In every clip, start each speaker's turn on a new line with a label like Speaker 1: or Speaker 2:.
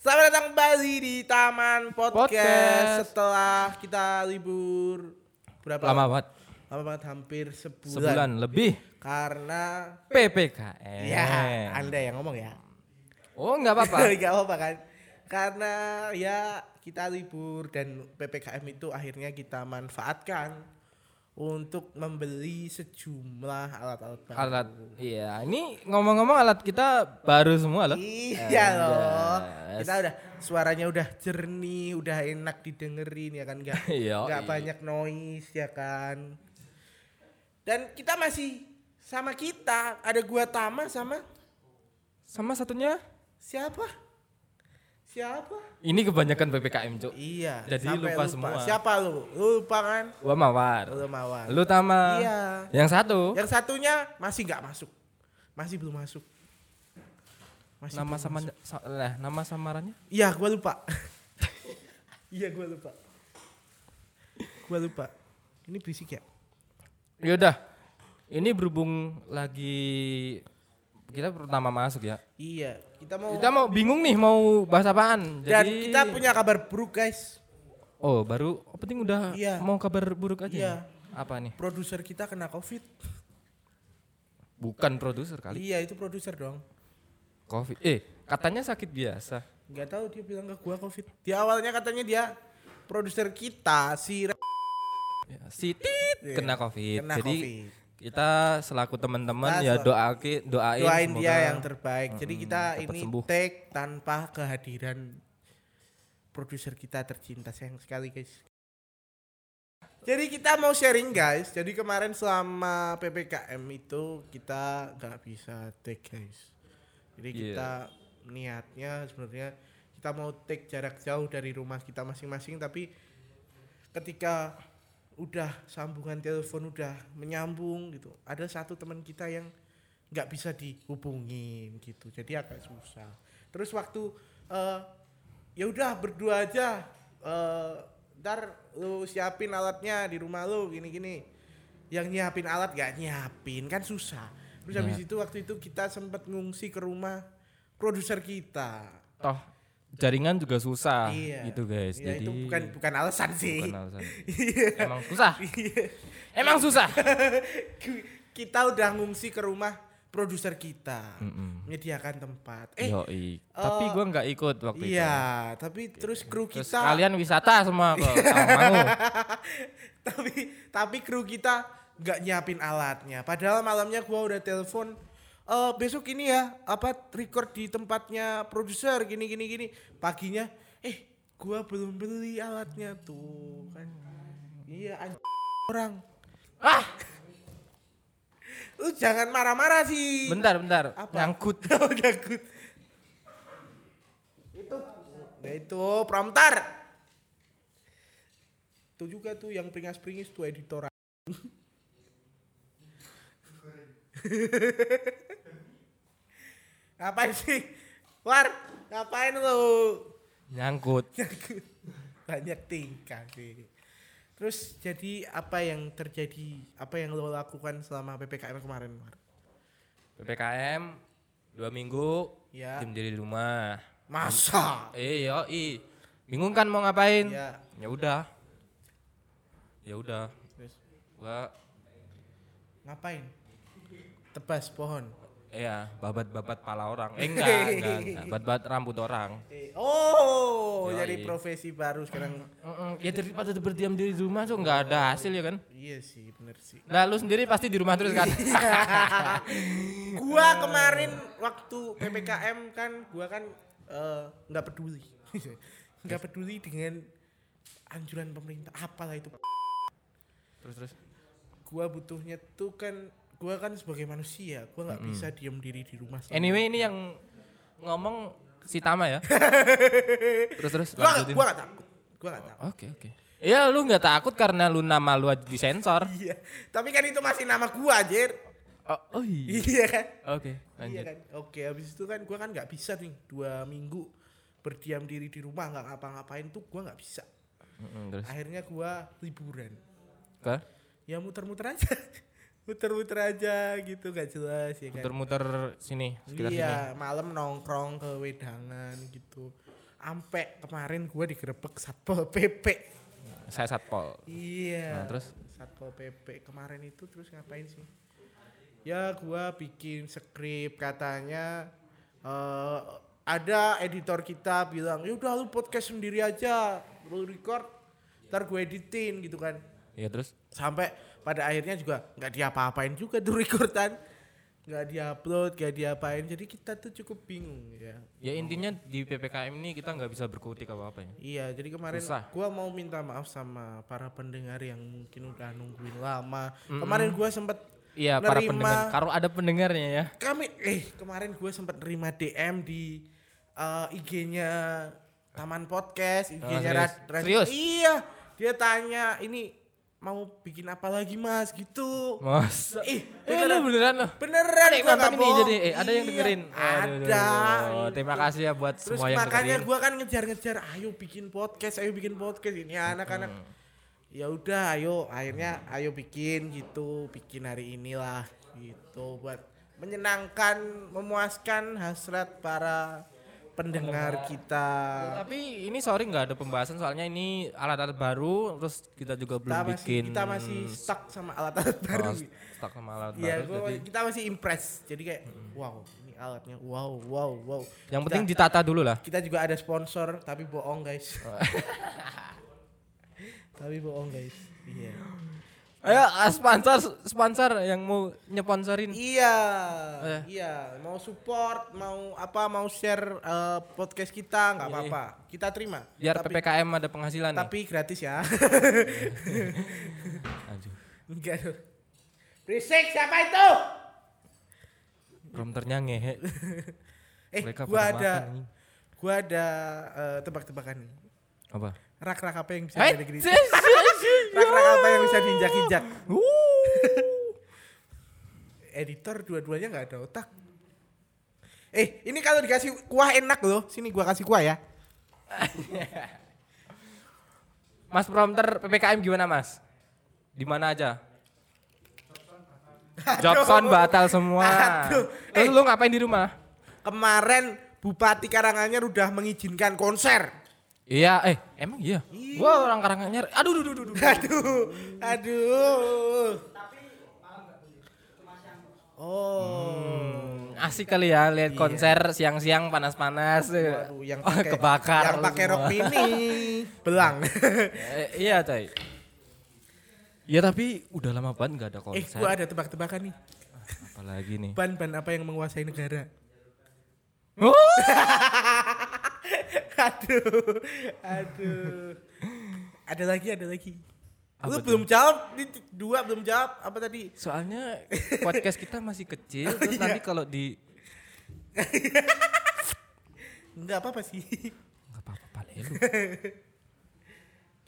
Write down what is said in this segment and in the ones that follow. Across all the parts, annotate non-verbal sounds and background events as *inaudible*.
Speaker 1: Selamat datang kembali di Taman Podcast,
Speaker 2: Podcast.
Speaker 1: setelah kita libur berapa
Speaker 2: Lama banget.
Speaker 1: Lama banget hampir sebulan.
Speaker 2: Sebulan lebih.
Speaker 1: Karena
Speaker 2: PPKM.
Speaker 1: ya Anda yang ngomong ya.
Speaker 2: Oh nggak apa-apa. *laughs*
Speaker 1: Gak apa kan. Karena ya kita libur dan PPKM itu akhirnya kita manfaatkan untuk membeli sejumlah alat-alat baru.
Speaker 2: alat. Iya. Ini ngomong-ngomong alat kita baru semua loh.
Speaker 1: Iya loh.
Speaker 2: Anjas.
Speaker 1: Kita udah suaranya udah jernih, udah enak didengerin ya kan enggak *laughs*
Speaker 2: Iya,
Speaker 1: enggak
Speaker 2: iya.
Speaker 1: banyak noise ya kan. Dan kita masih sama kita, ada gua Tama sama
Speaker 2: Sama satunya.
Speaker 1: siapa? Siapa?
Speaker 2: Ini kebanyakan PPKM cuk.
Speaker 1: Iya.
Speaker 2: Jadi
Speaker 1: sampai
Speaker 2: lupa semua.
Speaker 1: Siapa lu? Lu lupa kan?
Speaker 2: Gua mawar.
Speaker 1: Lu mawar.
Speaker 2: Lu tama.
Speaker 1: Iya.
Speaker 2: Yang satu.
Speaker 1: Yang satunya masih nggak masuk. Masih belum masuk. Masih
Speaker 2: nama
Speaker 1: belum
Speaker 2: sama
Speaker 1: masuk.
Speaker 2: sa- eh, nama samarannya?
Speaker 1: Iya, gua lupa. *laughs* Iya, gua lupa. Gua lupa. Ini berisik ya?
Speaker 2: Yaudah. Ini berhubung lagi kita pertama masuk ya.
Speaker 1: Iya, kita mau
Speaker 2: Kita mau bingung nih mau bahas apaan.
Speaker 1: dan
Speaker 2: Jadi
Speaker 1: kita punya kabar buruk, guys.
Speaker 2: Oh, baru oh, penting udah
Speaker 1: Iya.
Speaker 2: mau kabar buruk aja.
Speaker 1: Iya.
Speaker 2: ya? Apa nih?
Speaker 1: Produser kita kena Covid.
Speaker 2: Bukan produser kali.
Speaker 1: Iya, itu produser dong.
Speaker 2: Covid. Eh, katanya sakit biasa.
Speaker 1: Nggak tahu dia bilang ke gua Covid. Di awalnya katanya dia produser kita si Re-
Speaker 2: Ya, si Tit
Speaker 1: Iya,
Speaker 2: kena Covid.
Speaker 1: kena
Speaker 2: Jadi
Speaker 1: Covid.
Speaker 2: Kita selaku teman-teman ya
Speaker 1: selaku-
Speaker 2: doain doain,
Speaker 1: dia yang terbaik. Jadi kita ini
Speaker 2: sembuh.
Speaker 1: take tanpa kehadiran produser kita tercinta sayang sekali guys. Jadi kita mau sharing guys. Jadi kemarin selama ppkm itu kita nggak bisa take guys. Jadi
Speaker 2: Iya.
Speaker 1: kita niatnya sebenarnya kita mau take jarak jauh dari rumah kita masing-masing. Tapi ketika udah sambungan telepon udah menyambung gitu, ada satu teman kita yang nggak bisa dihubungin gitu. Jadi agak susah. Terus waktu eh ya udah berdua aja eh ntar lu siapin alatnya di rumah lu gini gini yang nyiapin alat gak nyiapin kan susah. Terus habis
Speaker 2: Ya.
Speaker 1: itu waktu itu kita sempat ngungsi ke rumah produser kita.
Speaker 2: Toh jaringan juga susah
Speaker 1: Iya.
Speaker 2: gitu guys.
Speaker 1: Ya,
Speaker 2: Jadi
Speaker 1: itu bukan bukan alasan sih
Speaker 2: bukan alasan.
Speaker 1: Iya.
Speaker 2: Emang susah.
Speaker 1: Iya.
Speaker 2: Emang susah. *laughs*
Speaker 1: kita udah ngungsi ke rumah produser kita
Speaker 2: Mm-mm.
Speaker 1: menyediakan tempat eh
Speaker 2: Yoi. Tapi gua nggak ikut waktu itu.
Speaker 1: iya tapi terus kru
Speaker 2: Terus
Speaker 1: kita
Speaker 2: kalian wisata semua ke *laughs*
Speaker 1: tapi tapi kru kita nggak nyiapin alatnya padahal malamnya gua udah telepon eh besok ini ya apa record di tempatnya produser gini gini gini paginya eh gua belum beli alatnya tuh kan iya anj- orang
Speaker 2: ah,
Speaker 1: lu jangan marah-marah sih
Speaker 2: bentar bentar.
Speaker 1: Apa?
Speaker 2: Nyangkut. *laughs*
Speaker 1: Oh, nyangkut. itu ya itu prompter itu juga tuh yang peringas-peringis tuh editor *laughs* ngapain sih war ngapain lu
Speaker 2: Nyangkut. *laughs*
Speaker 1: banyak tingkah sih terus jadi apa yang terjadi apa yang lo lakukan selama ppkm kemarin war
Speaker 2: PPKM dua minggu
Speaker 1: ya
Speaker 2: diem diri di rumah.
Speaker 1: masa
Speaker 2: Eh yo i. Bingung kan mau ngapain?
Speaker 1: ya
Speaker 2: Ya udah. Ya udah.
Speaker 1: terus
Speaker 2: Gua
Speaker 1: ngapain tebas pohon
Speaker 2: iya babat-babat pala orang. Eh *laughs* enggak, enggak, enggak. Babat-babat rambut orang.
Speaker 1: Oh
Speaker 2: Yoi.
Speaker 1: jadi profesi baru sekarang
Speaker 2: Ya daripada berdiam diri di rumah tuh enggak ada hasil ya kan?
Speaker 1: iya sih bener sih
Speaker 2: Nah lu sendiri pasti di rumah terus kan? *laughs*
Speaker 1: gua kemarin waktu ppkm kan gua kan eh, nggak peduli *laughs* nggak peduli dengan anjuran pemerintah apalah itu
Speaker 2: terus terus.
Speaker 1: gua butuhnya tuh kan gua kan sebagai manusia gua nggak bisa diem diri di rumah sendiri.
Speaker 2: Anyway ini yang ngomong si Tama ya. *laughs* terus terus. lanjutin.
Speaker 1: gua nggak takut gua nggak takut
Speaker 2: Oke oke. Iya lu nggak takut karena lu nama lu aja disensor.
Speaker 1: iya tapi kan itu masih nama gua anjir
Speaker 2: Oh, oh iya.
Speaker 1: iya kan
Speaker 2: Oke
Speaker 1: Iya
Speaker 2: lanjut.
Speaker 1: kan. Oke, habis itu kan gua kan nggak bisa nih dua minggu berdiam diri di rumah nggak ngapa-ngapain tuh gua nggak bisa.
Speaker 2: Mm-mm, terus.
Speaker 1: Akhirnya gua liburan.
Speaker 2: Ke?
Speaker 1: Ya muter-muter aja. *laughs* muter-muter aja gitu gak jelas ya kan.
Speaker 2: Muter-muter sini sekitar sini.
Speaker 1: Iya, malam nongkrong ke wedangan gitu. Ampe kemarin gua digerebek Satpol PP.
Speaker 2: Saya satpol.
Speaker 1: Iya.
Speaker 2: Nah, terus?
Speaker 1: Satpol PP kemarin itu terus ngapain sih? Ya gua bikin skrip katanya eh ada editor kita bilang, "Ya udah lu podcast sendiri aja, lu record, ntar gue editin gitu kan."
Speaker 2: Iya terus?
Speaker 1: Sampai pada akhirnya juga nggak diapa-apain juga tuh recordan. nggak diupload, nggak diapain. Jadi kita tuh cukup bingung ya.
Speaker 2: Ya intinya di PPKM ini kita nggak bisa berkutik apa-apa ya.
Speaker 1: Iya, jadi kemarin
Speaker 2: Susah.
Speaker 1: gua mau minta maaf sama para pendengar yang mungkin udah nungguin lama. Kemarin gua sempet
Speaker 2: Iya para
Speaker 1: Nerima-
Speaker 2: pendengar. Kalau ada pendengarnya ya.
Speaker 1: kami eh kemarin gue sempat nerima DM di eh, IG-nya Taman Podcast, IG-nya
Speaker 2: serius?
Speaker 1: Rad- Rad-
Speaker 2: Serius?
Speaker 1: Iya, dia tanya ini mau bikin apa lagi Mas gitu.
Speaker 2: Masa?
Speaker 1: Ih,
Speaker 2: Eh beneran loh.
Speaker 1: Beneran
Speaker 2: yang
Speaker 1: gua
Speaker 2: nonton
Speaker 1: nggak
Speaker 2: ini jadi eh, ada yang
Speaker 1: Iya,
Speaker 2: dengerin.
Speaker 1: Ada.
Speaker 2: aduh. Terima kasih ya buat
Speaker 1: Terus
Speaker 2: semua yang
Speaker 1: makanya gua kan ngejar-ngejar, ayo bikin podcast, ayo bikin podcast ini anak-anak.
Speaker 2: Hmm.
Speaker 1: Ya udah, ayo akhirnya ayo bikin gitu, bikin hari inilah gitu buat menyenangkan, memuaskan hasrat para pendengar kita.
Speaker 2: Tapi ini sorry nggak ada pembahasan soalnya ini alat-alat baru terus kita juga belum
Speaker 1: Kita masih
Speaker 2: bikin
Speaker 1: kita masih stuck sama alat-alat baru.
Speaker 2: Oh, stuck sama alat
Speaker 1: Iya,
Speaker 2: baru.
Speaker 1: gua-
Speaker 2: jadi
Speaker 1: kita masih impress. Jadi kayak wow, ini alatnya wow, wow, wow.
Speaker 2: yang
Speaker 1: Kita-
Speaker 2: penting ditata dulu lah.
Speaker 1: kita juga ada sponsor tapi bohong guys *laughs* tapi bohong guys iya
Speaker 2: Ayo ah, sponsor sponsor yang mau nyponsorin.
Speaker 1: iya
Speaker 2: Eh.
Speaker 1: iya mau support mau apa mau share eh, podcast kita nggak
Speaker 2: Iya,
Speaker 1: apa-apa kita terima
Speaker 2: Biar
Speaker 1: tapi,
Speaker 2: PPKM ada penghasilan nih.
Speaker 1: tapi gratis ya *laughs*
Speaker 2: Aduh.
Speaker 1: enggak berisik siapa itu
Speaker 2: Prompternya ngehe. *laughs*
Speaker 1: eh
Speaker 2: Mereka
Speaker 1: gua ada
Speaker 2: makan, nih.
Speaker 1: gua ada eh, tebak-tebakan nih
Speaker 2: Apa?
Speaker 1: Rak-rak apa yang bisa jadi gini *laughs* rak-rak apa yang bisa diinjak-injak
Speaker 2: Wuh.
Speaker 1: editor dua-duanya nggak ada otak. Eh, ini kalau dikasih kuah enak loh. Sini gua kasih kuah ya. *laughs*
Speaker 2: Mas prompter PPKM gimana Mas? Di mana aja? Jobson batal semua.
Speaker 1: Aduh.
Speaker 2: Terus
Speaker 1: Eh.
Speaker 2: lu ngapain di rumah?
Speaker 1: Kemarin Bupati Karanganyar udah mengizinkan konser.
Speaker 2: Iya, eh emang iya. Gua orang Karanganyar. Aduh, aduh, aduh, aduh.
Speaker 1: Aduh, aduh. Oh,
Speaker 2: Asik kali ya lihat konser siang-siang panas-panas.
Speaker 1: Waduh, yang *laughs*
Speaker 2: Oh,
Speaker 1: pakai
Speaker 2: kebakar.
Speaker 1: yang pakai rok mini, *laughs* belang.
Speaker 2: Eh, iya, coy. Ya tapi udah lama banget nggak ada
Speaker 1: eh,
Speaker 2: konser.
Speaker 1: gua ada tebak-tebakan nih.
Speaker 2: Apalagi nih.
Speaker 1: Ban-ban apa yang menguasai negara?
Speaker 2: Oh! *laughs*
Speaker 1: aduh, aduh. Ada lagi, ada lagi.
Speaker 2: Apa
Speaker 1: Lu
Speaker 2: tuh?
Speaker 1: belum jawab, ini dua belum jawab. Apa tadi?
Speaker 2: Soalnya podcast kita masih kecil, *laughs* terus
Speaker 1: iya.
Speaker 2: nanti kalau di
Speaker 1: Enggak apa-apa sih.
Speaker 2: nggak apa-apa paling lu. *laughs*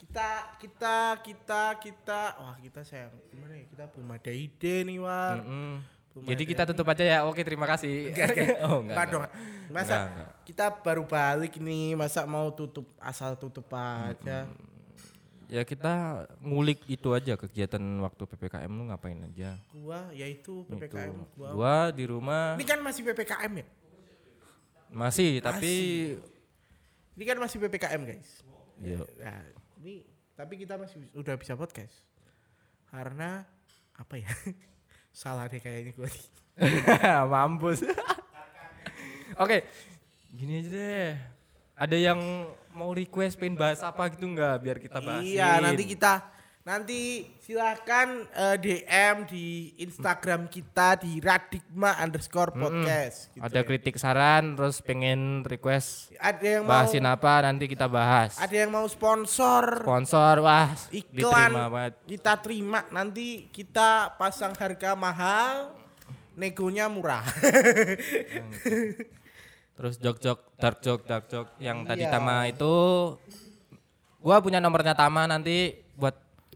Speaker 1: Kita, kita, kita, kita. Wah kita sayang. Gimana ya? Kita belum ada ide nih, War.
Speaker 2: Mm-mm.
Speaker 1: Belum
Speaker 2: Jadi
Speaker 1: ada
Speaker 2: kita tutup aja ya. Oke, terima kasih.
Speaker 1: Enggak, enggak. *laughs*
Speaker 2: oh, enggak.
Speaker 1: Enggak dong. Masa
Speaker 2: Enggak, enggak.
Speaker 1: kita baru balik nih, masa mau tutup asal tutup aja.
Speaker 2: Ya kita ngulik itu aja kegiatan waktu PPKM lu ngapain aja.
Speaker 1: Gua yaitu
Speaker 2: Itu.
Speaker 1: PPKM gua.
Speaker 2: Gua di rumah
Speaker 1: Ini kan masih PPKM ya?
Speaker 2: masih, tapi
Speaker 1: Ini kan masih PPKM, guys.
Speaker 2: Iya.
Speaker 1: Nah, ini tapi kita masih udah bisa podcast. Karena apa ya? *laughs* Salah deh kayaknya nih. *laughs*
Speaker 2: mampus. Oke, gini aja deh. Ada yang mau request pengen bahas apa gitu nggak biar kita bahas.
Speaker 1: Iya, nanti kita nanti silahkan eh, DM di Instagram kita di radikma underscore podcast. gitu
Speaker 2: Ada
Speaker 1: ya.
Speaker 2: kritik saran terus pengen request
Speaker 1: ada yang mau
Speaker 2: bahasin apa nanti kita bahas.
Speaker 1: ada yang mau sponsor
Speaker 2: Sponsor wah
Speaker 1: iklan
Speaker 2: banget.
Speaker 1: kita terima nanti kita pasang harga mahal negonya murah *laughs*
Speaker 2: Terus jok-jok dark joke dark joke yang tadi
Speaker 1: Iya.
Speaker 2: Tama itu gua punya nomornya Tama nanti buat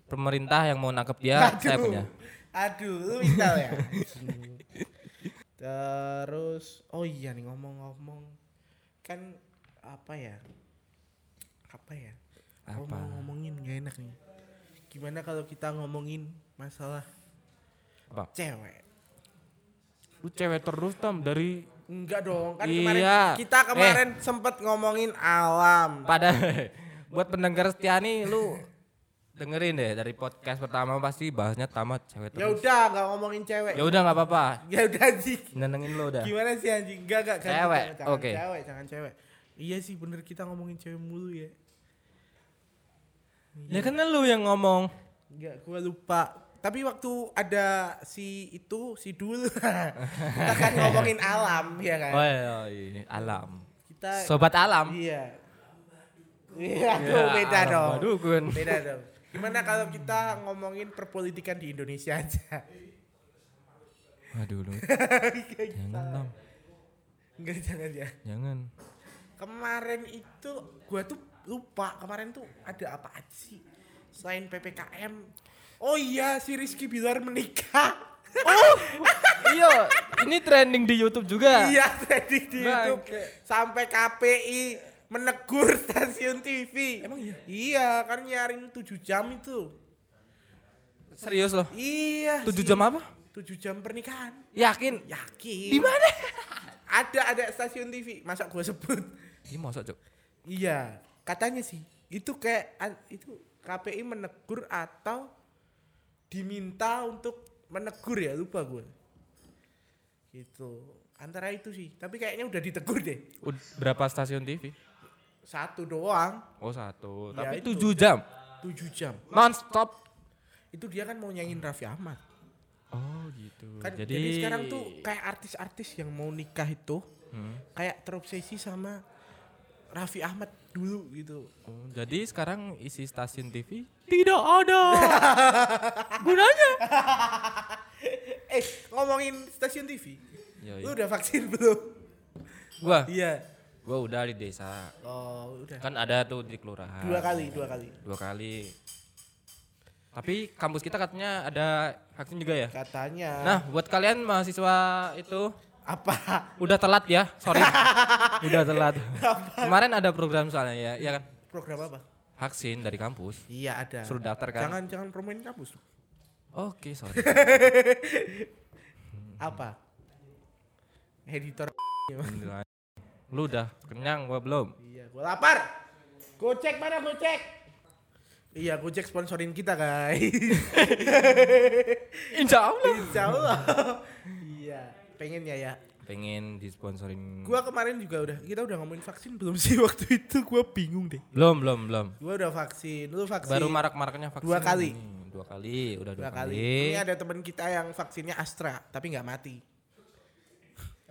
Speaker 2: pemerintah yang mau nangkep dia saya punya.
Speaker 1: aduh lu minta ya *laughs* terus oh iya nih ngomong-ngomong kan apa ya apa ya
Speaker 2: Apa?
Speaker 1: mau ngomongin gak enak nih gimana kalau kita ngomongin masalah
Speaker 2: Apa?
Speaker 1: cewek
Speaker 2: Lu cewek terus tam dari
Speaker 1: Enggak dong, kan
Speaker 2: Iya.
Speaker 1: kemarin kita kemarin sempet ngomongin alam.
Speaker 2: Pada *laughs* buat pendengar setia nih lu dengerin deh dari podcast pertama pasti bahasnya tamat cewek
Speaker 1: Ya
Speaker 2: terus.
Speaker 1: udah, nggak ngomongin cewek.
Speaker 2: Ya udah nggak apa-apa.
Speaker 1: Ya udah sih.
Speaker 2: Nyenengin lu udah.
Speaker 1: Gimana sih anjing? Enggak, enggak. ganti,
Speaker 2: Cewek, oke.
Speaker 1: Cewek, jangan cewek. Iya sih bener kita ngomongin cewek mulu ya.
Speaker 2: Ya kan lu yang ngomong.
Speaker 1: Enggak, gua lupa. Tapi waktu ada si itu, si Dul, *laughs* kita kan ngomongin alam, ya kan?
Speaker 2: Oh iya, iya, alam.
Speaker 1: Kita
Speaker 2: Sobat alam.
Speaker 1: Iya. Iya,
Speaker 2: Ya,
Speaker 1: tuh beda
Speaker 2: alam
Speaker 1: dong. Beda dong. Gimana kalau kita ngomongin perpolitikan di Indonesia aja?
Speaker 2: Waduh lu. *laughs* Jangan dong.
Speaker 1: Enggak jangan ya.
Speaker 2: Jangan.
Speaker 1: Kemarin itu gua tuh lupa kemarin tuh ada apa aja sih selain PPKM. Oh iya si Rizky Bilar menikah. *laughs*
Speaker 2: iya, ini trending di YouTube juga.
Speaker 1: iya tadi di. YouTube sampai KPI menegur *laughs* stasiun TV.
Speaker 2: Emang iya?
Speaker 1: Iya kan nyaring 7 jam itu.
Speaker 2: Serius loh.
Speaker 1: Iya.
Speaker 2: 7
Speaker 1: sih.
Speaker 2: jam apa?
Speaker 1: 7 jam pernikahan.
Speaker 2: Yakin?
Speaker 1: Yakin.
Speaker 2: Di mana?
Speaker 1: Ada ada stasiun TV. Masa gua sebut?
Speaker 2: Ini masa, Cok?
Speaker 1: Iya, katanya sih. Itu kayak itu KPI menegur atau diminta untuk menegur ya, lupa gue. Gitu. Antara itu sih, tapi kayaknya udah ditegur deh.
Speaker 2: Berapa stasiun TV?
Speaker 1: Satu doang,
Speaker 2: Oh satu,
Speaker 1: Ya,
Speaker 2: tapi
Speaker 1: itu.
Speaker 2: 7 jam.
Speaker 1: 7 jam.
Speaker 2: Non stop.
Speaker 1: Itu dia kan mau nyanyiin Raffi Ahmad.
Speaker 2: Oh gitu.
Speaker 1: Kan jadi,
Speaker 2: jadi,
Speaker 1: sekarang tuh kayak artis-artis yang mau nikah itu
Speaker 2: Hmm.
Speaker 1: kayak terobsesi sama Raffi Ahmad dulu gitu.
Speaker 2: Oh, jadi sekarang isi stasiun TV tidak ada *laughs* gunanya. *laughs*
Speaker 1: Eh, ngomongin stasiun TV.
Speaker 2: Yoi.
Speaker 1: Lu udah vaksin belum?
Speaker 2: Gua,
Speaker 1: Iya.
Speaker 2: Gua udah di desa.
Speaker 1: Oh, udah.
Speaker 2: Kan ada tuh di kelurahan.
Speaker 1: Dua kali, dua kali.
Speaker 2: Dua kali. Tapi kampus kita katanya ada vaksin juga ya.
Speaker 1: Katanya.
Speaker 2: Nah, buat kalian mahasiswa itu
Speaker 1: apa?
Speaker 2: udah telat ya, sorry. *laughs* udah telat. Kemarin ada program soalnya ya, ya kan?
Speaker 1: Program apa?
Speaker 2: Vaksin dari kampus.
Speaker 1: Iya ada.
Speaker 2: Suruh daftar kan?
Speaker 1: Jangan jangan promoin kampus.
Speaker 2: Oke, sorry. *laughs*
Speaker 1: Apa? Editor.
Speaker 2: Lu udah kenyang gua belum?
Speaker 1: iya, gua lapar. Gocek mana Gocek? Iya, Gojek sponsorin kita, guys. *laughs*
Speaker 2: Insya Allah.
Speaker 1: Insya Allah. iya, pengen ya ya.
Speaker 2: Pengen disponsorin.
Speaker 1: Gua kemarin juga udah kita udah ngomongin vaksin belum sih *laughs* waktu itu gua bingung deh.
Speaker 2: Belum, belum, belum.
Speaker 1: Gua udah vaksin, lu vaksin.
Speaker 2: Baru marak-maraknya vaksin.
Speaker 1: Dua kali.
Speaker 2: nih. Dua kali, udah dua,
Speaker 1: dua
Speaker 2: kali.
Speaker 1: kali. Ini ada teman kita yang vaksinnya Astra tapi nggak mati.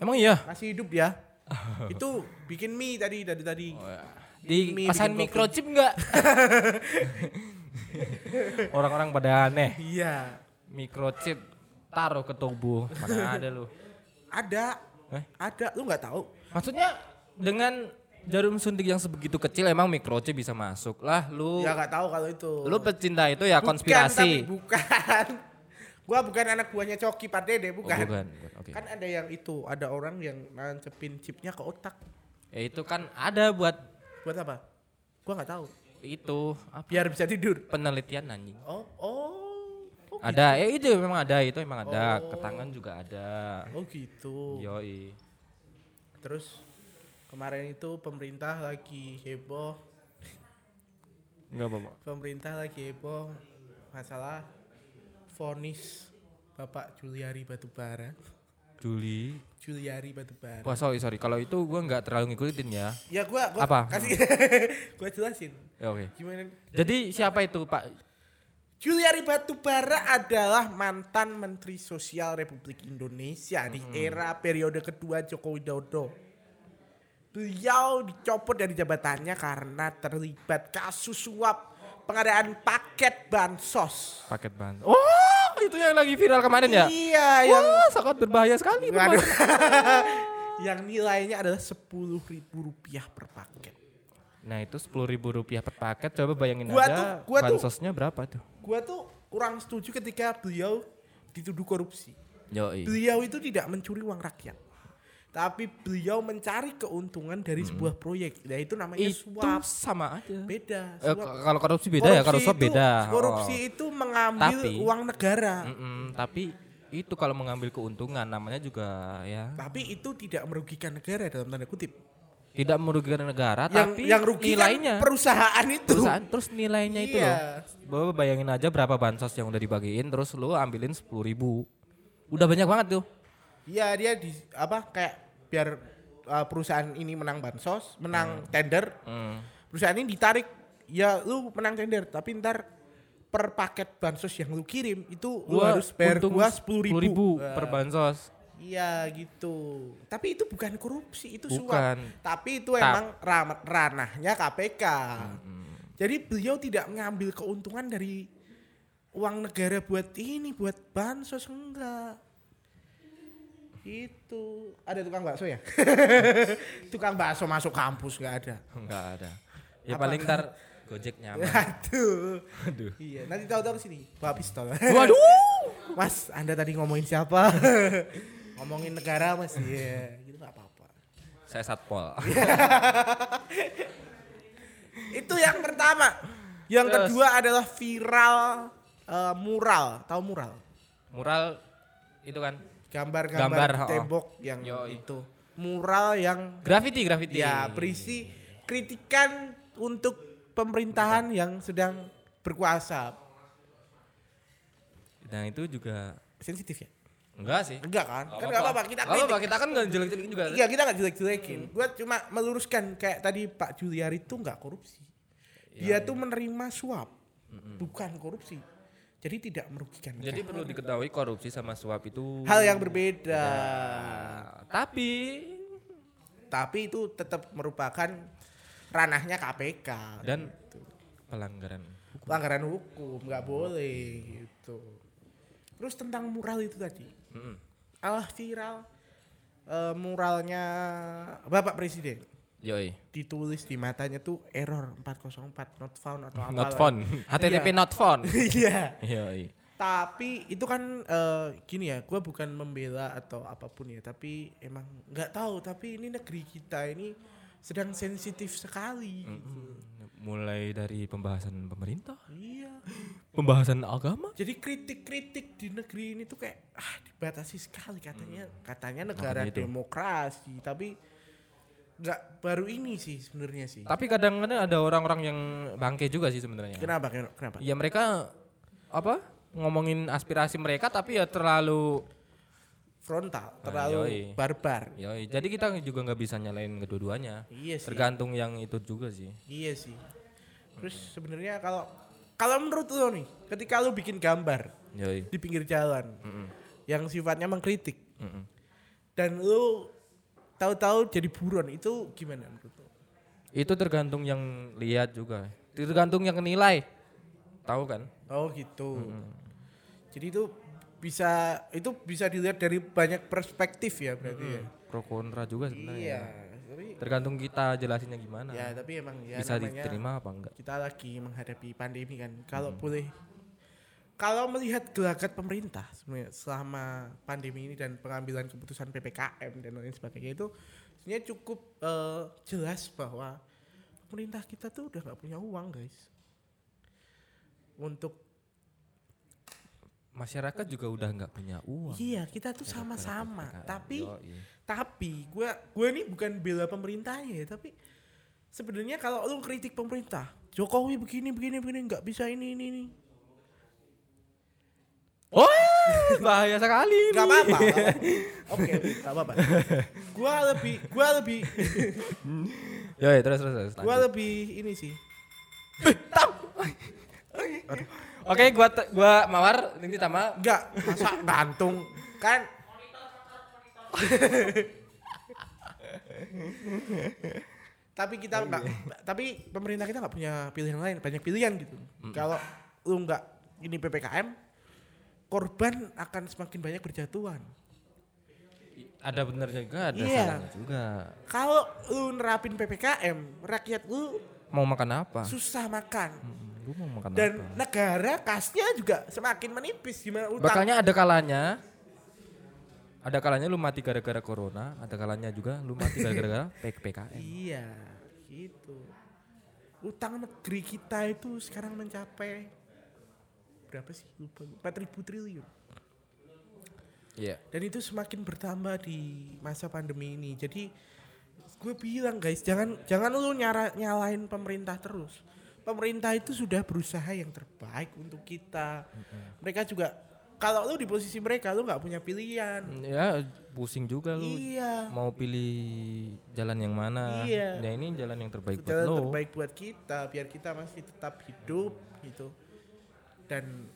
Speaker 2: Emang iya?
Speaker 1: Masih hidup ya. *laughs* itu bikin mie tadi dari tadi.
Speaker 2: Di
Speaker 1: Mie
Speaker 2: pasan
Speaker 1: bikin
Speaker 2: microchip enggak? *laughs* Orang-orang pada aneh.
Speaker 1: Iya.
Speaker 2: Microchip taruh ke tubuh. Mana ada lu?
Speaker 1: Ada.
Speaker 2: Eh?
Speaker 1: Ada. Lu nggak tahu?
Speaker 2: Maksudnya dengan jarum suntik yang sebegitu kecil emang microchip bisa masuk lah lu.
Speaker 1: Ya nggak tahu kalau itu.
Speaker 2: Lu pecinta itu ya
Speaker 1: Bukan,
Speaker 2: konspirasi.
Speaker 1: tapi bukan. Gua bukan anak buahnya Coki Pak Dede,
Speaker 2: Oh,
Speaker 1: bukan.
Speaker 2: bukan, bukan. Oke.
Speaker 1: Kan ada yang itu, ada orang yang nancepin chipnya ke otak.
Speaker 2: Ya itu kan ada buat
Speaker 1: Buat apa? Gua nggak tahu.
Speaker 2: itu apa
Speaker 1: Biar bisa tidur.
Speaker 2: penelitian anjing.
Speaker 1: Oh, oh. Oh,
Speaker 2: Ada, eh itu memang ada, itu memang ada.
Speaker 1: Oh.
Speaker 2: Ketangan juga ada.
Speaker 1: Oh gitu.
Speaker 2: Yoi.
Speaker 1: Terus kemarin itu pemerintah lagi heboh,
Speaker 2: Enggak apa-apa.
Speaker 1: pemerintah lagi heboh masalah vonis Bapak Juliari Batubara.
Speaker 2: Juli.
Speaker 1: Juliari Batubara.
Speaker 2: Wah sorry sorry kalau itu gua nggak terlalu ngikutin ya.
Speaker 1: Ya gua, gua
Speaker 2: Apa?
Speaker 1: kasih *laughs* gua jelasin.
Speaker 2: Ya oke.
Speaker 1: Gimana?
Speaker 2: Jadi siapa itu Pak?
Speaker 1: Juliari Batubara adalah mantan Menteri Sosial Republik Indonesia di era periode kedua Joko Widodo. Beliau dicopot dari jabatannya karena terlibat kasus suap pengadaan paket bansos.
Speaker 2: Paket ban. Oh itu yang lagi viral kemarin ya?
Speaker 1: Iya, yang
Speaker 2: Wah sangat berbahaya sekali. *laughs*
Speaker 1: Yang nilainya adalah sepuluh ribu rupiah per paket.
Speaker 2: Nah itu sepuluh ribu rupiah per paket. Coba bayangin
Speaker 1: Gua
Speaker 2: aja
Speaker 1: tuh- gua tuh-
Speaker 2: bansosnya berapa tuh?
Speaker 1: Gua tuh kurang setuju ketika beliau dituduh korupsi.
Speaker 2: Yoi.
Speaker 1: Beliau itu tidak mencuri uang rakyat. Tapi beliau mencari keuntungan dari sebuah proyek. Nah itu namanya
Speaker 2: Hmm. Itu
Speaker 1: suap.
Speaker 2: sama aja.
Speaker 1: Beda.
Speaker 2: Eh,
Speaker 1: Suap.
Speaker 2: kalau korupsi beda ya, kalau suap beda.
Speaker 1: Korupsi
Speaker 2: Oh.
Speaker 1: itu mengambil
Speaker 2: Tapi-
Speaker 1: uang negara.
Speaker 2: Mm-mm, tapi itu kalau mengambil keuntungan namanya juga ya
Speaker 1: Tapi itu tidak merugikan negara dalam tanda kutip.
Speaker 2: tidak merugikan negara
Speaker 1: Yang
Speaker 2: tapi
Speaker 1: yang rugi kan
Speaker 2: nilainya
Speaker 1: perusahaan itu.
Speaker 2: perusahaan terus nilainya itu loh.
Speaker 1: Iya.
Speaker 2: Bawa bayangin aja berapa bansos yang udah dibagiin terus lu ambilin sepuluh ribu. Udah banyak banget tuh.
Speaker 1: Iya dia di apa kayak biar uh, perusahaan ini menang bansos, menang tender,
Speaker 2: Hmm.
Speaker 1: perusahaan ini ditarik. Ya lu menang tender tapi ntar per paket bansos yang lu kirim itu lu
Speaker 2: Gua
Speaker 1: harus bayar gua sepuluh ribu,
Speaker 2: per bansos.
Speaker 1: iya gitu. Tapi itu bukan korupsi itu
Speaker 2: Bukan.
Speaker 1: suap tapi itu
Speaker 2: Tap.
Speaker 1: emang ranahnya KPK jadi beliau tidak mengambil keuntungan dari uang negara buat ini buat bansos enggak itu ada tukang bakso ya *laughs* tukang bakso masuk kampus nggak ada
Speaker 2: Enggak ada. Ya
Speaker 1: Apa?
Speaker 2: paling ntar Gojek nyaman.
Speaker 1: Aduh.
Speaker 2: Aduh.
Speaker 1: Iya, nanti tahu-tahu sini bawa pistol.
Speaker 2: Waduh.
Speaker 1: Mas, Anda tadi ngomongin siapa? *laughs* ngomongin negara, Mas. Iya, gitu nggak apa-apa.
Speaker 2: Saya satpol. *laughs*
Speaker 1: Itu yang pertama. Yang
Speaker 2: Terus.
Speaker 1: kedua adalah viral eh, mural. Tahu mural?
Speaker 2: Mural itu kan
Speaker 1: Gambar-gambar
Speaker 2: Gambar, oh.
Speaker 1: tembok yang
Speaker 2: Yoi.
Speaker 1: itu. Mural yang
Speaker 2: graffiti graffiti.
Speaker 1: ya berisi kritikan untuk pemerintahan yang sedang berkuasa.
Speaker 2: Nah itu juga
Speaker 1: Sensitif ya?
Speaker 2: enggak sih.
Speaker 1: Enggak kan? Kan enggak apa-apa, kita
Speaker 2: Nggak apa-apa,
Speaker 1: kritik.
Speaker 2: kita kan enggak jelek-jelekin juga.
Speaker 1: Iya kita nggak jelek-jelekin. Gua cuma meluruskan kayak tadi Pak Juliari itu nggak korupsi. Dia tuh menerima suap, bukan korupsi. Jadi tidak merugikan.
Speaker 2: Jadi perlu diketahui korupsi sama suap itu
Speaker 1: hal yang berbeda.
Speaker 2: Nah, tapi
Speaker 1: Tapi itu tetap merupakan ranahnya KPK
Speaker 2: dan pelanggaran hukum.
Speaker 1: pelanggaran hukum nggak boleh gitu. Terus tentang mural itu tadi,
Speaker 2: Mm-mm.
Speaker 1: ah viral eh, muralnya Bapak Presiden
Speaker 2: Yoi.
Speaker 1: ditulis di matanya tuh error 404 not found atau apa *laughs*
Speaker 2: Not found. HTTP not found.
Speaker 1: iya
Speaker 2: Yoi.
Speaker 1: tapi itu kan eh, gini ya gue bukan membela atau apa pun ya tapi emang nggak tahu tapi ini negeri kita ini sedang sensitif sekali gitu.
Speaker 2: Mulai dari pembahasan pemerintah,
Speaker 1: iya
Speaker 2: pembahasan agama,
Speaker 1: jadi kritik-kritik di negeri ini tuh kayak ah dibatasi sekali katanya katanya negara demokrasi tapi nggak baru ini sih sebenarnya sih
Speaker 2: tapi kadang-kadang ada orang-orang yang bangke juga sih sebenarnya.
Speaker 1: kenapa kenapa
Speaker 2: Ya mereka apa? Ngomongin aspirasi mereka tapi ya terlalu
Speaker 1: frontal
Speaker 2: Ah,
Speaker 1: terlalu
Speaker 2: yoi.
Speaker 1: barbar
Speaker 2: Yoi. Jadi kita juga nggak bisa nyalain kedua-duanya.
Speaker 1: iya sih
Speaker 2: Tergantung yang itu juga sih.
Speaker 1: Iya sih. Terus sebenarnya kalau kalau menurut lo nih, ketika lo bikin gambar
Speaker 2: Yoi.
Speaker 1: di pinggir jalan
Speaker 2: Mm-mm.
Speaker 1: yang sifatnya mengkritik
Speaker 2: Mm-mm.
Speaker 1: dan lo tahu-tahu jadi buron itu gimana menurut?
Speaker 2: Itu tergantung yang lihat juga. Tergantung yang nilai. Tahu kan?
Speaker 1: Oh gitu. Jadi itu bisa itu bisa dilihat dari banyak perspektif ya berarti ya.
Speaker 2: Pro kontra juga sebenarnya.
Speaker 1: Iya. Tapi
Speaker 2: Tergantung kita jelasinnya gimana.
Speaker 1: ya tapi emang ya
Speaker 2: Bisa diterima apa enggak?
Speaker 1: kita lagi menghadapi pandemi kan. Kalau boleh kalau melihat gelagat pemerintah selama pandemi ini dan pengambilan keputusan PPKM dan lain sebagainya itu sebenarnya cukup eh, jelas bahwa pemerintah kita tuh udah nggak punya uang guys untuk
Speaker 2: Masyarakat juga udah nggak punya uang.
Speaker 1: iya kita tuh sama-sama tapi
Speaker 2: Yoi.
Speaker 1: tapi gue gue ini bukan bela pemerintahnya ya tapi sebenarnya kalau lu kritik pemerintah Jokowi begini begini begini nggak bisa ini ini ini
Speaker 2: Oh, *laughs* bahaya sekali
Speaker 1: nggak apa-apa *laughs* oke nggak apa-apa. Gue lebih gue lebih. *laughs*
Speaker 2: Yoi, terus terus terus. lanjut.
Speaker 1: lebih ini sih.
Speaker 2: Oke, gua gua mawar ini tama.
Speaker 1: nggak masa gantung? Kan. Tapi kita nggak tapi pemerintah kita nggak punya pilihan lain banyak pilihan gitu. Kalau lu nggak ini ppkm korban akan semakin banyak berjatuhan
Speaker 2: Ada bener juga, ada
Speaker 1: Iya.
Speaker 2: salahnya juga.
Speaker 1: kalau lu nerapin ppkm rakyat lu
Speaker 2: Mau makan apa?
Speaker 1: susah makan
Speaker 2: Hmm, Lu mau makan
Speaker 1: dan
Speaker 2: apa?
Speaker 1: negara kasnya juga semakin menipis gimana utang
Speaker 2: Makanya ada kalanya ada kalanya lu mati gara-gara corona, ada kalanya juga lu mati gara-gara *laughs* PPKM.
Speaker 1: Iya, gitu. Utang negeri kita itu sekarang mencapai berapa sih? Lupa. 4000 triliun.
Speaker 2: Iya.
Speaker 1: dan itu semakin bertambah di masa pandemi ini jadi gue bilang guys jangan jangan lu nyara, nyalain pemerintah terus pemerintah itu sudah berusaha yang terbaik untuk kita mereka juga kalau lu di posisi mereka lu nggak punya pilihan
Speaker 2: Ya pusing juga lu.
Speaker 1: iya
Speaker 2: Mau pilih jalan yang mana?
Speaker 1: Iya.
Speaker 2: Ya ini jalan yang terbaik buat
Speaker 1: jalan
Speaker 2: lo.
Speaker 1: terbaik buat kita biar kita masih tetap hidup gitu dan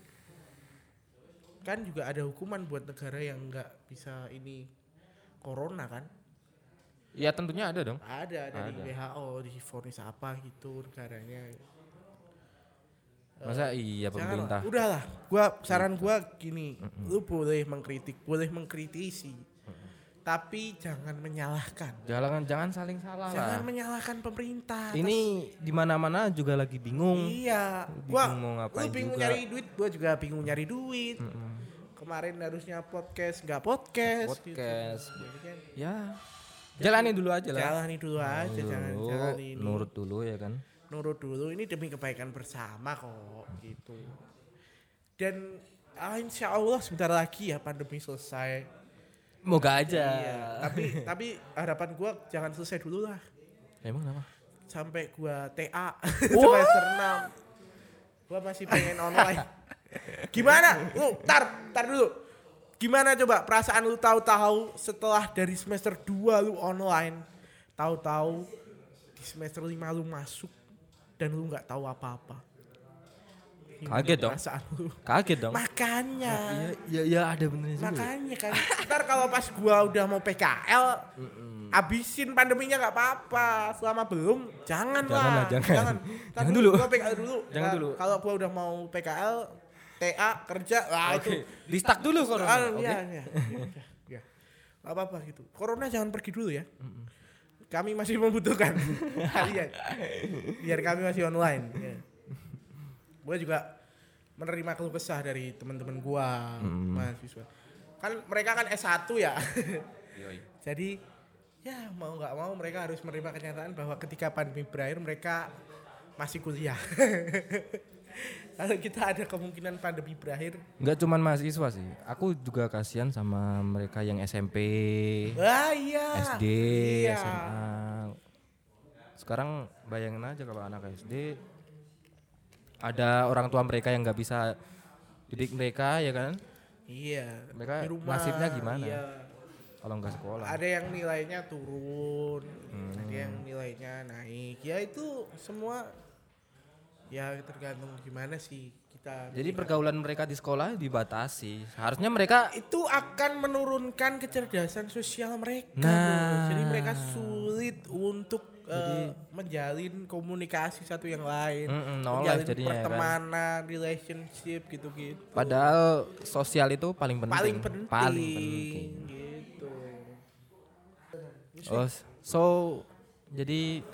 Speaker 1: kan juga ada hukuman buat negara yang nggak bisa ini corona kan?
Speaker 2: Ya tentunya ada dong.
Speaker 1: ada dari
Speaker 2: Ada.
Speaker 1: WHO di vonis apa gitu negaranya.
Speaker 2: Masa iya
Speaker 1: Jangan
Speaker 2: pemerintah?
Speaker 1: lah, udahlah gua saran gua gini. Lu boleh mengkritik boleh mengkritisi tapi jangan menyalahkan
Speaker 2: Jangan jangan saling salah
Speaker 1: jangan
Speaker 2: lah.
Speaker 1: menyalahkan pemerintah
Speaker 2: Ini di mana-mana juga lagi bingung.
Speaker 1: Iya,
Speaker 2: Bingung
Speaker 1: gua
Speaker 2: mau ngapain
Speaker 1: lu bingung
Speaker 2: juga.
Speaker 1: nyari duit, gua juga bingung nyari duit. Kemarin harusnya podcast, nggak podcast.
Speaker 2: Podcast.
Speaker 1: Gitu. Jadi kan,
Speaker 2: Ya. Jalani dulu aja lah.
Speaker 1: Jalani dulu aja, jangan
Speaker 2: Dulu,
Speaker 1: jangan ini. Nurut.
Speaker 2: Nurut dulu ya kan.
Speaker 1: dulu, ini demi kebaikan bersama kok, gitu. Dan ah, insya Allah sebentar lagi ya pandemi selesai.
Speaker 2: Moga aja.
Speaker 1: Iya, tapi tapi harapan gua jangan selesai dulu lah.
Speaker 2: Emang kenapa?
Speaker 1: sampai gua TA *laughs* semester 6 gua masih pengen online. Gimana? Lu tar tar dulu. Gimana coba perasaan lu tahu-tahu setelah dari semester 2 lu online? Tahu-tahu di semester 5 lu masuk dan lu nggak tahu apa-apa
Speaker 2: Kaget dong. Kaget dong.
Speaker 1: makanya
Speaker 2: ya, ya ada benernya juga.
Speaker 1: makanya kan ntar kalau pas gua udah mau PKL abisin pandeminya nggak apa-apa selama belum jangan
Speaker 2: Jangan
Speaker 1: lah
Speaker 2: lah, jangan. *laughs*
Speaker 1: Ntar
Speaker 2: Jangan dulu.
Speaker 1: gua PKL dulu
Speaker 2: Jangan
Speaker 1: Nah,
Speaker 2: dulu.
Speaker 1: kalau gua udah mau PKL TA kerja lah itu
Speaker 2: Di stuck dulu corona.
Speaker 1: Ah,
Speaker 2: Oke.
Speaker 1: iya, iya, iya. Nggak apa-apa gitu corona jangan pergi dulu ya kami masih membutuhkan *laughs* kalian biar kami masih online ya. Gue juga menerima keluh kesah dari teman-teman gua mahasiswa. Kan mereka kan S1 ya. *laughs* Jadi ya mau nggak mau mereka harus menerima kenyataan bahwa ketika pandemi berakhir mereka masih kuliah. *laughs* Kalau kita ada kemungkinan pandemi berakhir.
Speaker 2: Enggak cuman mahasiswa sih. Aku juga kasihan sama mereka yang SMP,
Speaker 1: ah iya.
Speaker 2: SD,
Speaker 1: iya.
Speaker 2: SMA. Sekarang bayangin aja kalau anak SD ada orang tua mereka yang nggak bisa didik mereka ya kan?
Speaker 1: iya
Speaker 2: Mereka
Speaker 1: di rumah,
Speaker 2: nasibnya gimana?
Speaker 1: iya.
Speaker 2: Kalau nggak sekolah.
Speaker 1: ada yang nilainya turun
Speaker 2: Hmm.
Speaker 1: ada yang nilainya naik ya itu semua ya tergantung gimana sih kita
Speaker 2: Jadi pergaulan mereka di sekolah dibatasi. Harusnya mereka
Speaker 1: itu akan menurunkan kecerdasan sosial mereka
Speaker 2: Nah.
Speaker 1: jadi mereka sulit untuk eh, menjalin komunikasi satu yang lain
Speaker 2: Mm-mm, no
Speaker 1: menjalin
Speaker 2: jadinya ya kan.
Speaker 1: pertemanan relationship gitu-gitu
Speaker 2: padahal sosial itu paling penting.
Speaker 1: paling penting
Speaker 2: Paling penting.
Speaker 1: gitu
Speaker 2: Oh, so jadi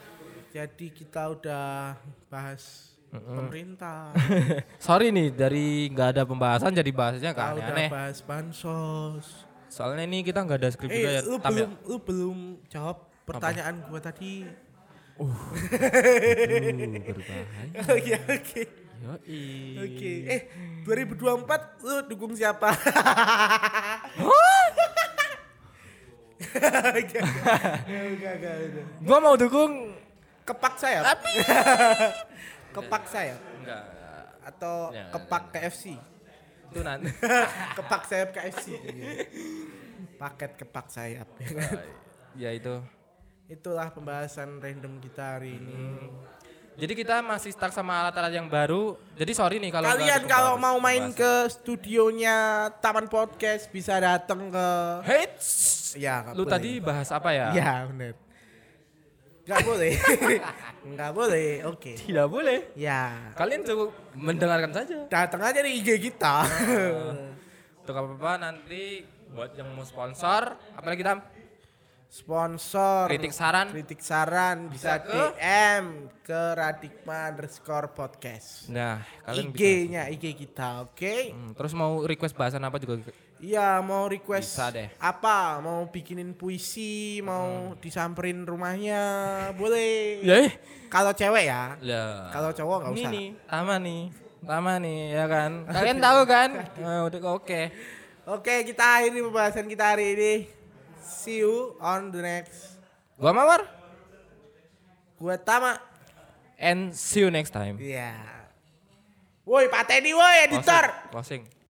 Speaker 1: jadi kita udah bahas pemerintah *laughs*
Speaker 2: sorry nih dari nggak ada pembahasan jadi bahasnya kan
Speaker 1: udah
Speaker 2: aneh.
Speaker 1: bahas bansos
Speaker 2: Soalnya ini kita nggak ada skrip juga
Speaker 1: eh
Speaker 2: ya.
Speaker 1: lu
Speaker 2: ya?
Speaker 1: belum lu belum jawab pertanyaan gua tadi
Speaker 2: Uh, berbahaya.
Speaker 1: oke oke. Oke, eh 2024 lu dukung siapa?
Speaker 2: Gua mau dukung
Speaker 1: Kepak sayap. kepak sayap
Speaker 2: enggak.
Speaker 1: atau
Speaker 2: Ya,
Speaker 1: kepak KFC.
Speaker 2: Itu nanti. *laughs*
Speaker 1: kepak sayap KFC. Paket kepak sayap. ya kan?
Speaker 2: ya itu.
Speaker 1: Itulah pembahasan random kita hari ini.
Speaker 2: Jadi kita masih stuck sama alat-alat yang baru. Jadi sorry nih kalau
Speaker 1: Kalian kalau mau main ke studionya Taman Podcast bisa datang ke
Speaker 2: Hits.
Speaker 1: Ya,
Speaker 2: Lu
Speaker 1: boleh.
Speaker 2: tadi bahas apa ya?
Speaker 1: Ya benar. Gak boleh. *laughs* Gak boleh. Oke.
Speaker 2: Tidak boleh.
Speaker 1: Ya.
Speaker 2: Kalian cukup mendengarkan saja.
Speaker 1: Datang aja di IG kita. *laughs*
Speaker 2: Untuk apa-apa nanti buat yang mau sponsor, apalagi kita
Speaker 1: Sponsor.
Speaker 2: kritik saran.
Speaker 1: Kritik saran bisa,
Speaker 2: Bisa ke-
Speaker 1: DM ke Radikma underscore podcast.
Speaker 2: Nah, kalian bisa.
Speaker 1: IG-nya IG kita, oke?
Speaker 2: Hmm, terus mau request bahasan apa juga
Speaker 1: Iya, mau request
Speaker 2: Bisa deh.
Speaker 1: apa? Mau bikinin puisi, mau disamperin rumahnya, *laughs* boleh.
Speaker 2: Ya, eh.
Speaker 1: Kalau cewek ya.
Speaker 2: Lah.
Speaker 1: Kalau cowok nggak
Speaker 2: ini
Speaker 1: usah.
Speaker 2: nih, lama nih. Lama nih, ya kan? *laughs* Kalian tahu kan? Nah, *laughs* udah oke.
Speaker 1: Oke, kita akhiri pembahasan kita hari ini. See you on the next.
Speaker 2: Gua Mawar
Speaker 1: Gue Tama.
Speaker 2: and see you next time.
Speaker 1: Iya. Woi, pateni woi editor.
Speaker 2: Closing. Closing.